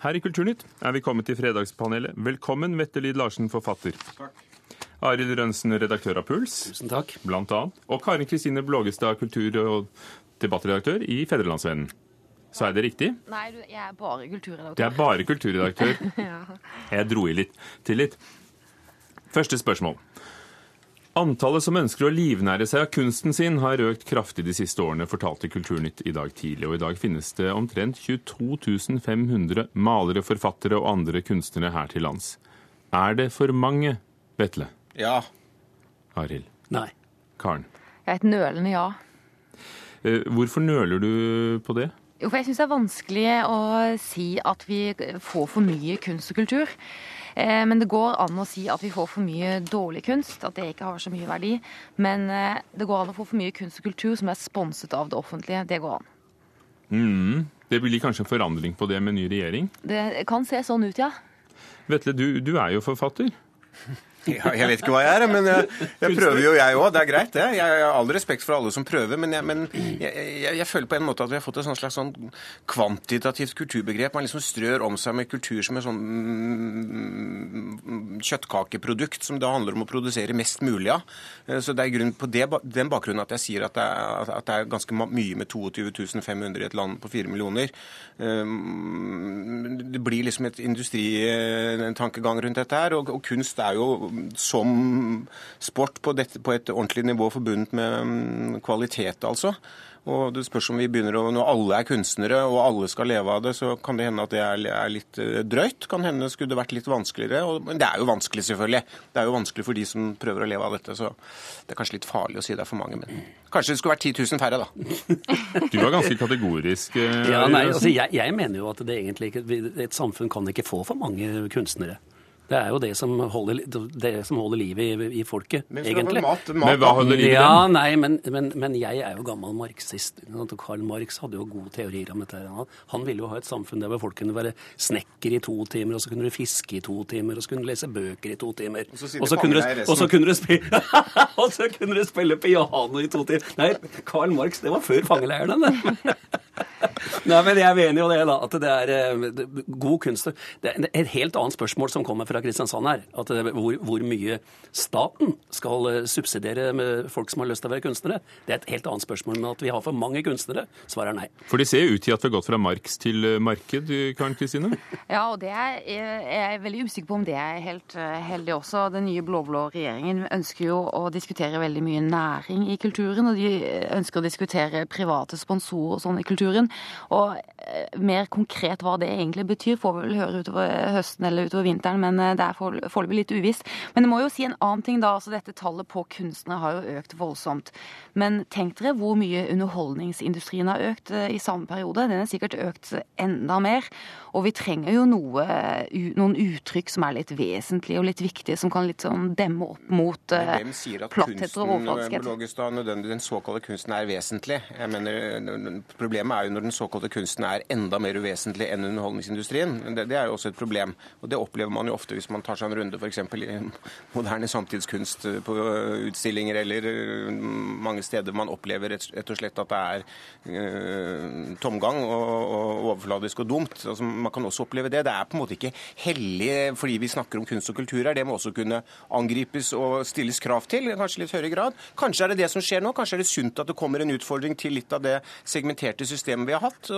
Her i Kulturnytt er vi kommet til fredagspanelet. Velkommen, Mette Lid Larsen, forfatter. Takk. Arild Rønsen, redaktør av Puls. Tusen takk. Blant annet. Og Karin Kristine Blågestad, kultur- og debattredaktør i Fedrelandsvennen. Så er det riktig? Nei, du, jeg er bare kulturredaktør. Det er bare kulturredaktør. Jeg dro i litt til litt. Første spørsmål. Antallet som ønsker å livnære seg av kunsten sin, har økt kraftig de siste årene, fortalte Kulturnytt i dag tidlig. Og i dag finnes det omtrent 22 500 malere, forfattere og andre kunstnere her til lands. Er det for mange, Vetle? Ja. Arild? Nei. Karen? Jeg er et nølende ja. Eh, Hvorfor nøler du på det? Jo, for jeg syns det er vanskelig å si at vi får for mye kunst og kultur. Eh, Men det går an å si at vi får for mye dårlig kunst, at det ikke har så mye verdi. Men eh, det går an å få for mye kunst og kultur som er sponset av det offentlige. Det går an. Mm. Det blir kanskje en forandring på det med ny regjering? Det kan se sånn ut, ja. Vetle, du, du er jo forfatter. Ja, jeg vet ikke hva jeg er, men jeg, jeg prøver jo jeg òg. Det er greit, det. Jeg har all respekt for alle som prøver, men, jeg, men jeg, føler på en måte at vi har fått et slags sånn kvantitativt kulturbegrep. Man liksom strør om seg med kultur som et sånn mm, kjøttkakeprodukt som da handler om å produsere mest mulig av. Eh, Så det er grunn på det, den bakgrunnen at jeg sier at det er, at det er ganske mye med 22 500 i et land på 4 millioner. Um, Det blir liksom et industritankegang rundt dette her, og, og kunst er jo som sport på, dette, på et ordentlig nivå forbundet med mm, kvalitet, altså. Og det spørs om vi begynner å, Når alle er kunstnere og alle skal leve av det, så kan det hende at det er, er litt eh, drøyt. Kan hende skulle det vært litt vanskeligere. Og, men det er jo vanskelig, selvfølgelig. Det er jo vanskelig for de som prøver å leve av dette. Så det er kanskje litt farlig å si det er for mange. Men kanskje det skulle vært 10 000 færre, da. Du var ganske kategorisk. eh, Ja, nei, altså jeg, jeg mener jo at det egentlig ikke, et samfunn kan ikke få for mange kunstnere. Det er jo det som holder, det som holder livet i, i folket, Men egentlig. mat, mat, Men hva holder livet i Ja, dem? nei, men, men, men jeg er jo gammel marxist. Og Karl Marx hadde jo gode teorier om dette. Han, han ville jo ha et samfunn der folk kunne være snekker i to timer, og så kunne du fiske i to timer, og så kunne du lese bøker i to timer. så Og så kunne, du- og så kunne du spille Og så kunne du spille piano i to timer. Nei, Karl Marx, det var før fangeleiren, det. Nei, men jeg mener jo det, da. At det er eh, god kunst. Det er et helt annet spørsmål som kommer fra Kristiansand her. At det, hvor, hvor mye staten skal eh, subsidiere med folk som har lyst til å være kunstnere. Det er et helt annet spørsmål. Men at vi har for mange kunstnere, svaret er nei. For det ser jo ut til at vi har gått fra Marx til eh, marked, Karen Kristine. Ja, og det er, jeg er veldig usikker på om det er helt eh, heldig også. Den nye blå-blå regjeringen ønsker jo å diskutere veldig mye næring i kulturen, og de ønsker å diskutere private sponsorer og sånn i kulturen. Og eh, mer konkret hva det egentlig betyr, får vi vel høre utover høsten eller utover vinteren, men eh, det er for- foreløpig litt uvisst. Men det må jo si en annen ting da, altså dette tallet på kunstnere har jo økt voldsomt. Men tenk dere hvor mye underholdningsindustrien har økt eh, i samme periode. Den har sikkert økt enda mer. Og vi trenger jo noe, noen uttrykk som er litt vesentlige og litt viktige, som kan litt sånn demme opp mot eh, Hvem sier at kunsten, overfladiskhet. Den såkalte kunsten er vesentlig? Jeg mener, Problemet er jo når den såkalte kunsten er enda mer uvesentlig enn underholdningsindustrien. Det, det er jo også et problem. Og det opplever man jo ofte hvis man tar seg en runde f.eks. i moderne samtidskunst på utstillinger eller eh, mange steder man opplever rett, og slett at det er eh, tomgang og, overfladisk og dumt. Altså, man kan også oppleve det. Det er på en måte ikke hellig fordi vi snakker om kunst og kultur her. Det må også kunne angripes og stilles krav til, kanskje litt høyere grad. Kanskje er det det som skjer nå. Kanskje er det sunt at det kommer en utfordring til litt av det segmenterte systemet vi har hatt.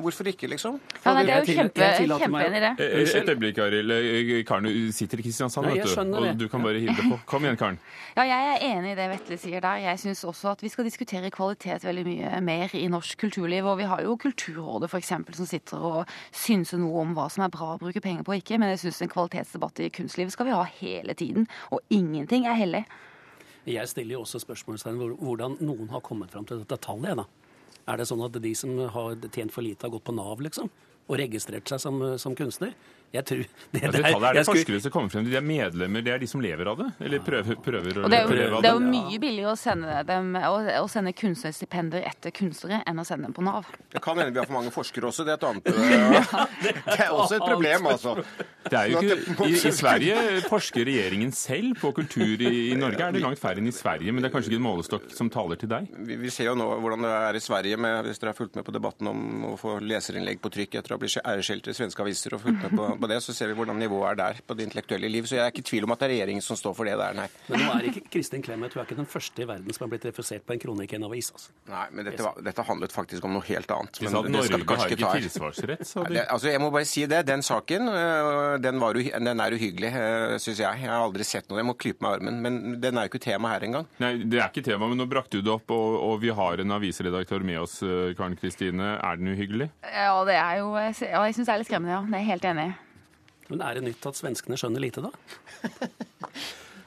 Hvorfor ikke, liksom? Ja, nei, det er jo kjempe, kjempeenig i det. Eh, Et øyeblikk, Arild. Eh, Karen du sitter i Kristiansand, Nei, vet du. Og du kan bare hive det på. Kom igjen, Karen. Ja, jeg er enig i det Vetle sier der. Jeg syns også at vi skal diskutere kvalitet veldig mye mer i norsk kulturliv. Og vi har jo Kulturrådet f.eks. som sitter og synser noe om hva som er bra å bruke penger på og ikke. Men jeg syns en kvalitetsdebatt i kunstlivet skal vi ha hele tiden. Og ingenting er hellig. Jeg stiller jo også spørsmålstegn hvor- hvordan noen har kommet fram til dette tallet. Da. Er det sånn at de som har tjent for lite, har gått på Nav, liksom? Og registrert seg som, som kunstner? Jeg tror, det, ja, det, der, er det skulle... forskere som kommer frem til. De er medlemmer, det er de som lever av det? Eller prøver, prøver å leve av det? Det er jo mye billigere å sende, dem, å, å sende kunstnerstipender etter kunstnere enn å sende dem på Nav. Det kan hende vi har for mange forskere også, det er et annet ja, Det er også et problem, altså. Det er jo ikke, i, I Sverige forsker regjeringen selv på kultur. I, I, Norge er det langt færre enn i Sverige, men det er kanskje ikke en målestokk som taler til deg? Vi, vi ser jo nå hvordan det er i Sverige, med, hvis dere har fulgt med på debatten om å få leserinnlegg på trykk etter å ha blitt æreskjelt i svenske aviser og fulgt med på, på det, så ser vi hvordan nivået er der på det intellektuelle liv. Så jeg er ikke i tvil om at det er regjeringen som står for det der, nei. Men nå er ikke Kristin Clemet hun er ikke den første i verden som har blitt refusert på en kronikk i en avis. altså. Nei, men dette, var, dette, handlet faktisk om noe helt annet. De sa at Norge har ikke tilsvarsrett, sa de. Altså, jeg må bare si det. Den saken øh, den, var, den er uhyggelig, øh, syns jeg. Jeg har aldri sett noe. Jeg må klype meg armen. Men den er jo ikke tema her engang. Nei, det er ikke tema, men nå brakte du det opp, og, og vi har en avisredaktør med oss, øh, Karen Kristine. Er den uhyggelig? Ja, det er jo ja, Jeg syns det er litt skremmende, ja. Det er jeg helt enig i. Men er det nytt at svenskene skjønner lite, da?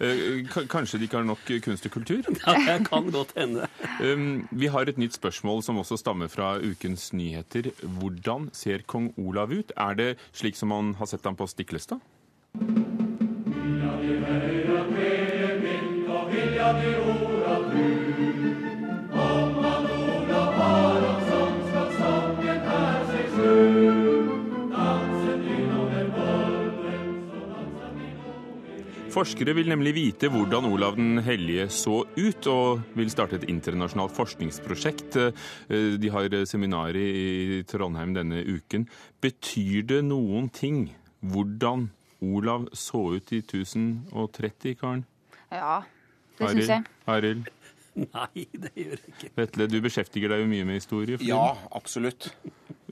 Eh, kanskje de ikke har nok kunst og kultur? Ja, det kan godt hende. Um, vi har et nytt spørsmål som også stammer fra ukens nyheter. Hvordan ser kong Olav ut? Er det slik som man har sett ham på Stiklestad? Forskere vil nemlig vite hvordan Olav den hellige så ut, og vil starte et internasjonalt forskningsprosjekt. Eh, de har seminar i Trondheim denne uken. Betyr det noen ting hvordan Olav så ut i 1030, Karen? Ja, det syns jeg. Arild? Nei, det gjør jeg ikke. Vetle, du beskjeftiger deg jo mye med historie. Ja, absolutt.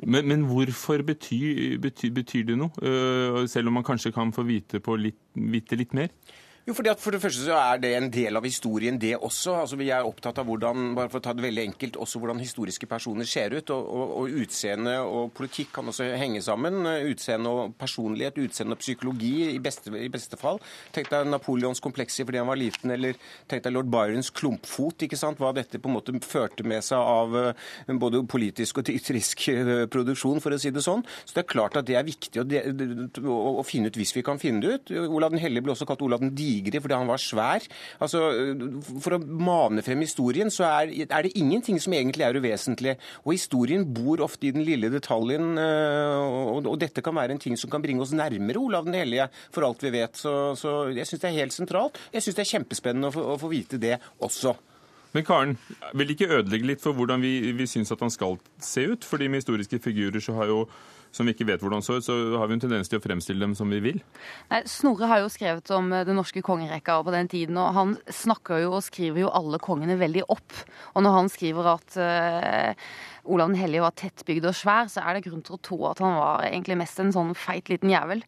Men, men hvorfor betyr, betyr, betyr, det noe? Uh, selv om man kanskje kan få vite, litt, vite litt mer? Jo, fordi For det første så er det en del av historien, det også. Altså Vi er opptatt av hvordan bare for å ta det veldig enkelt, også hvordan historiske personer ser ut. Og, og, og Utseende og politikk kan også henge sammen. Utseende og personlighet, utseende og psykologi i beste, i beste fall. Tenk deg Napoleons komplekser fordi han var liten, eller tenk deg lord Byrons klumpfot. ikke sant? Hva dette på en måte førte med seg av eh, både politisk og tytrisk eh, produksjon, for å si det sånn. Så det er klart at det er viktig å, å, å finne ut hvis vi kan finne det ut. Olav den hellige ble også kalt Olav den die digre fordi han var svær. Altså, For å mane frem historien, så er, er, det ingenting som egentlig er uvesentlig. Og historien bor ofte i den lille detaljen, eh, og, og dette kan være en ting som kan bringe oss nærmere Olav den hellige, for alt vi vet. Så, så jeg syns det er helt sentralt. Jeg syns det er kjempespennende å få, å få vite det også. Men Karen, vil det ikke ødelegge litt for hvordan vi, vi syns at han skal se ut? Fordi med historiske figurer så har jo som vi ikke vet hvordan så ut, så har vi en tendens til å fremstille dem som vi vil. Nei, Snorre har jo skrevet om eh, den norske kongerekka på den tiden, og han snakker jo og skriver jo alle kongene veldig opp. Og når han skriver at uh, Olav den hellige var tettbygd og svær, så er det grunn til å tro at han var egentlig mest en sånn feit liten jævel.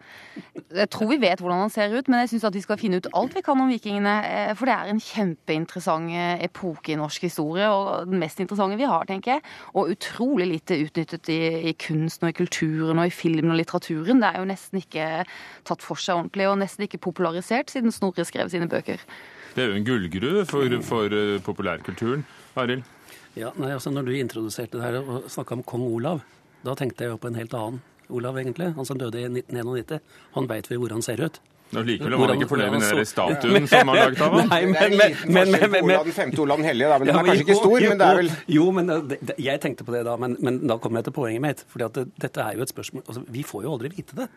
Jeg tror vi vet hvordan han ser ut, men jeg syns at vi skal finne ut alt vi kan om vikingene. Eh, for det er en kjempeinteressant eh, epoke i norsk historie, og den mest interessante vi har, tenker jeg. Og utrolig lite utnyttet i, i kunsten og i kulturen og i filmen og litteraturen. Det er jo nesten ikke tatt for seg ordentlig, og nesten ikke popularisert siden Snorre skrev sine bøker. Det er jo en gullgruve for, for uh, populærkulturen. Arild? Ja, nei, altså Når du introduserte det her og snakka om kong Olav, da tenkte jeg jo på en helt annen Olav, egentlig. Han som døde i 1991. Han veit vi hvor han ser ut. Og Likevel var han ikke fornøyd med den statuen som han laget av ham. Nei, men, men, men, men, men, Olav den femte Olav den hellige, da. Men den er kanskje ikke stor, men det er vel Jo, men jeg tenkte på det da, men, da kommer jeg til poenget mitt. For dette er jo et spørsmål altså, Vi får jo aldri vite det.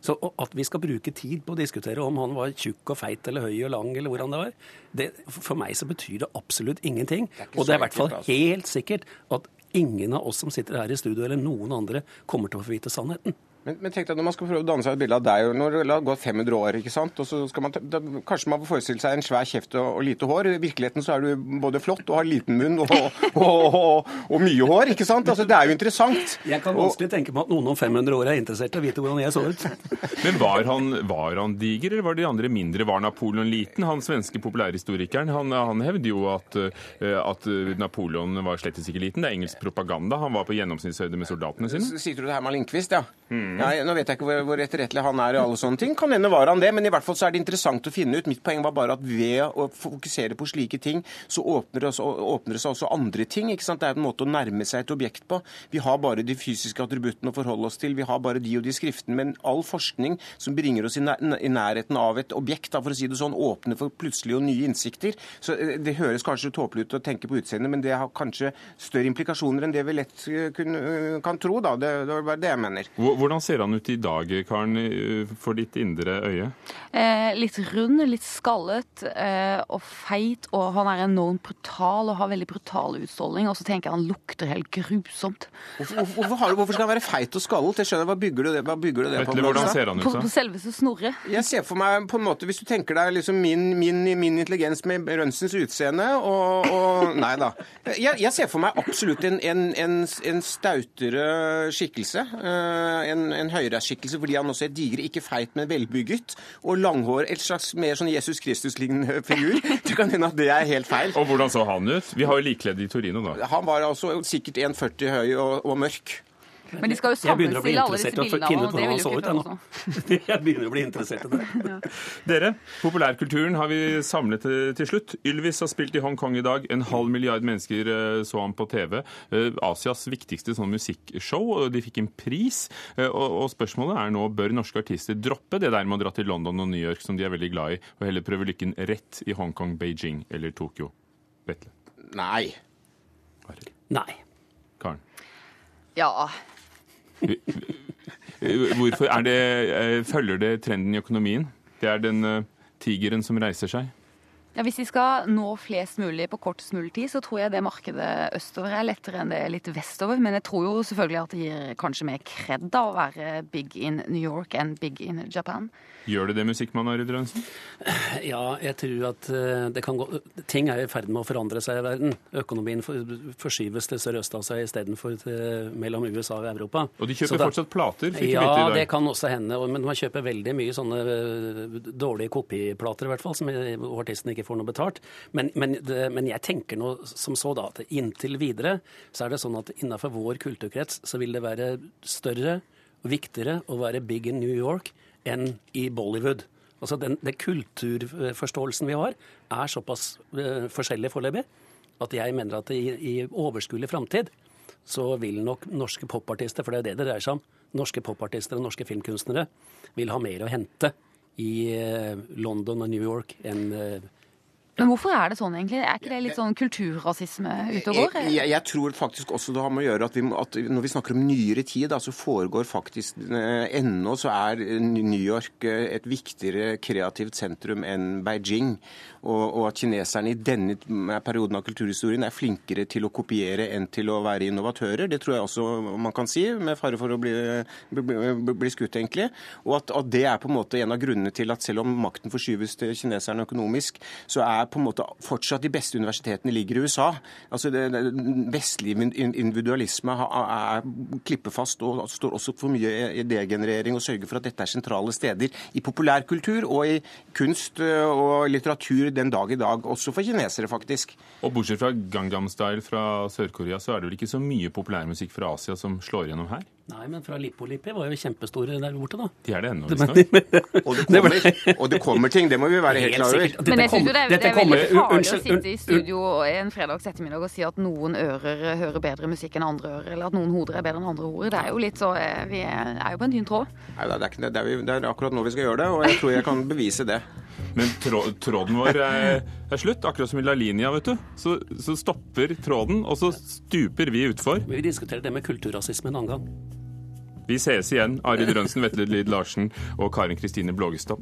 Så at vi skal bruke tid på å diskutere om han var tjukk og feit eller høy og lang, eller hvordan det var, det, for meg så betyr det absolutt ingenting. Det og det er i hvert fall altså. helt sikkert at ingen av oss som sitter her i studio, eller noen andre, kommer til å få vite sannheten. Men, men tenk deg når man skal prøve å danne seg et bilde av deg når det har gått 500 år, ikke sant? og så skal man, da, Kanskje man får forestille seg en svær kjeft og, og, lite hår. I virkeligheten så er du både flott og har liten munn og, og, og mye hår. ikke sant? Altså, Det er jo interessant. Jeg kan vanskelig tenke meg at noen om 500 år er interessert i å vite hvordan jeg så ut. Men var han, var han diger, eller var de andre mindre? Var Napoleon liten? Han svenske populærhistorikeren han, han hevder jo at, eh, at Napoleon var slett ikke liten. Det er engelsk propaganda. Han var på gjennomsnittshøyde med soldatene sine. Sier du det her med Lindqvist, ja? Mm. Ja, nå vet jeg ikke hvor, hvor etterrettelig han er i alle sånne ting. Kan hende var han det, men i hvert fall så er det interessant å finne ut. Mitt poeng var bare at ved å fokusere på slike ting, så åpner det, også, åpner det seg også andre ting. ikke sant? Det er en måte å nærme seg et objekt på. Vi har bare de fysiske attributtene å forholde oss til. Vi har bare de og de skriftene. Men all forskning som bringer oss i, nærheten av et objekt, da, for å si det sånn, åpner for plutselig og nye innsikter. Så eh, Det høres kanskje tåpelig ut å tenke på utseendet, men det har kanskje større implikasjoner enn det vi lett eh, kan, kan tro. da. Det, det var det jeg mener. Hvordan ser han ut i dag, Karen, for ditt indre øye? Eh, litt rund, litt skallet eh, og feit. Og han er enormt brutal og har veldig brutal utstråling. Og så tenker jeg han lukter helt grusomt. Hvorfor, hvorfor, hvorfor skal han være feit og skallet? Jeg skjønner, Hva bygger du det, hva bygger du det på? Hvordan ser han ut, da? På, på selveste Snorre. Jeg ser for meg på en måte, Hvis du tenker deg liksom min, min, min intelligens med Rønsens utseende og, og Nei da. Jeg, jeg, ser for meg absolutt en, en, en, en stautere skikkelse. Eh, en, en høyreskikkelse fordi han også er digre, ikke feit, men velbygget. Og langhår. Et slags mer sånn Jesus Kristus-lignende figur. Det kan hende at det er helt feil. Og hvordan så han ut? Vi har jo likledd i Torino, da. Han var altså sikkert 1,40 høy og, og mørk. Men de skal jo sammenstille alle disse bildene, og det vil jo ikke også. Jeg begynner å bli interessert i det. Dere, populærkulturen har vi samlet til slutt. Ylvis har spilt i Hongkong i dag. En halv milliard mennesker eh, så ham på TV. Eh, Asias viktigste sånn musikkshow, og de fikk en pris. Eh, og, spørsmålet er nå, bør norske artister droppe det der med å dra til London og New York, som de er veldig glad i, og heller prøve lykken rett i Hongkong, Beijing eller Tokyo? Vetle? Nei. Nei. Karen? Ja. Hvorfor det, eh, følger det trenden i økonomien? Det er den eh, tigeren som reiser seg? Ja, Hvis vi skal nå flest mulig på kortest mulig tid, så tror jeg det markedet østover er lettere enn det litt vestover. Men jeg tror jo selvfølgelig at det gir kanskje mer kred av å være big in New York enn big in Japan. Gjør det det, musikkmann Arild Rønsen? Ja, jeg tror at eh, det kan gå Ting er i ferd med å forandre seg i verden. Økonomien forskyves til Sørøst-Asia istedenfor mellom USA og Europa. Og de kjøper da, fortsatt plater? Fikk ja, vite i dag. det kan også hende. Men man kjøper veldig mye sånne eh, dårlige kopiplater, i hvert fall, som artisten ikke får noe betalt. Men, men, det, men jeg tenker nå som så da at inntil videre så er det sånn at innenfor vår kulturkrets så vil det være større og viktigere å være big in New York enn i Bollywood. Altså den, den kulturforståelsen vi har, er såpass uh, forskjellig foreløpig at jeg mener at i, i overskuelig framtid så vil nok norske popartister, for det er det det dreier seg om, norske popartister og norske filmkunstnere vil ha mer å hente i uh, London og New York enn uh, men hvorfor er det sånn, egentlig? Er ikke det litt sånn kulturrasisme ute og går? Jeg, jeg, tror faktisk også det har med å gjøre at, vi, at når vi snakker om nyere tid, så foregår faktisk eh, Ennå så er New York eh, et viktigere kreativt sentrum enn Beijing. Og, og, at kineserne i denne perioden av kulturhistorien er flinkere til å kopiere enn til å være innovatører. Det tror jeg også man kan si, med fare for å bli, bli, bli skutt, egentlig. Og at, at, det er på en måte en av grunnene til at selv om makten forskyves til kineserne økonomisk, så er på en måte fortsatt de beste universitetene ligger i USA. Altså det, det, Vestlig individualisme er klippefast og står også for mye idégenerering og sørger for at dette er sentrale steder i populærkultur og i kunst og litteratur den dag i dag, også for kinesere, faktisk. Og bortsett fra Gangnam Style fra Sør-Korea, så er det vel ikke så mye populærmusikk fra Asia som slår gjennom her? Nei, men fra Lippo-Lippi var jo kjempestore der borte, da. De er det ennå, visstnok. og, det kommer, og det kommer ting, det må vi være helt klar over. Men jeg syns jo det er, det er veldig farlig å sitte i studio en fredags ettermiddag og si at noen ører hører bedre musikk enn andre ører, eller at noen hoder er bedre enn andre hoder. Det er jo litt så eh, Vi er jo på en tynn tråd. Nei, det er, det, er, det er akkurat nå vi skal gjøre det, og jeg tror jeg kan bevise det. Men tråden vår er, er, slutt, akkurat som i La Linia, vet du. Så, så stopper tråden, og så stuper vi utfor. Vi diskuterer det med kulturrasisme en annen gang. Vi sees igjen, Arild Rønsen, Vetle Lid Larsen og Karin Kristine Blågestad.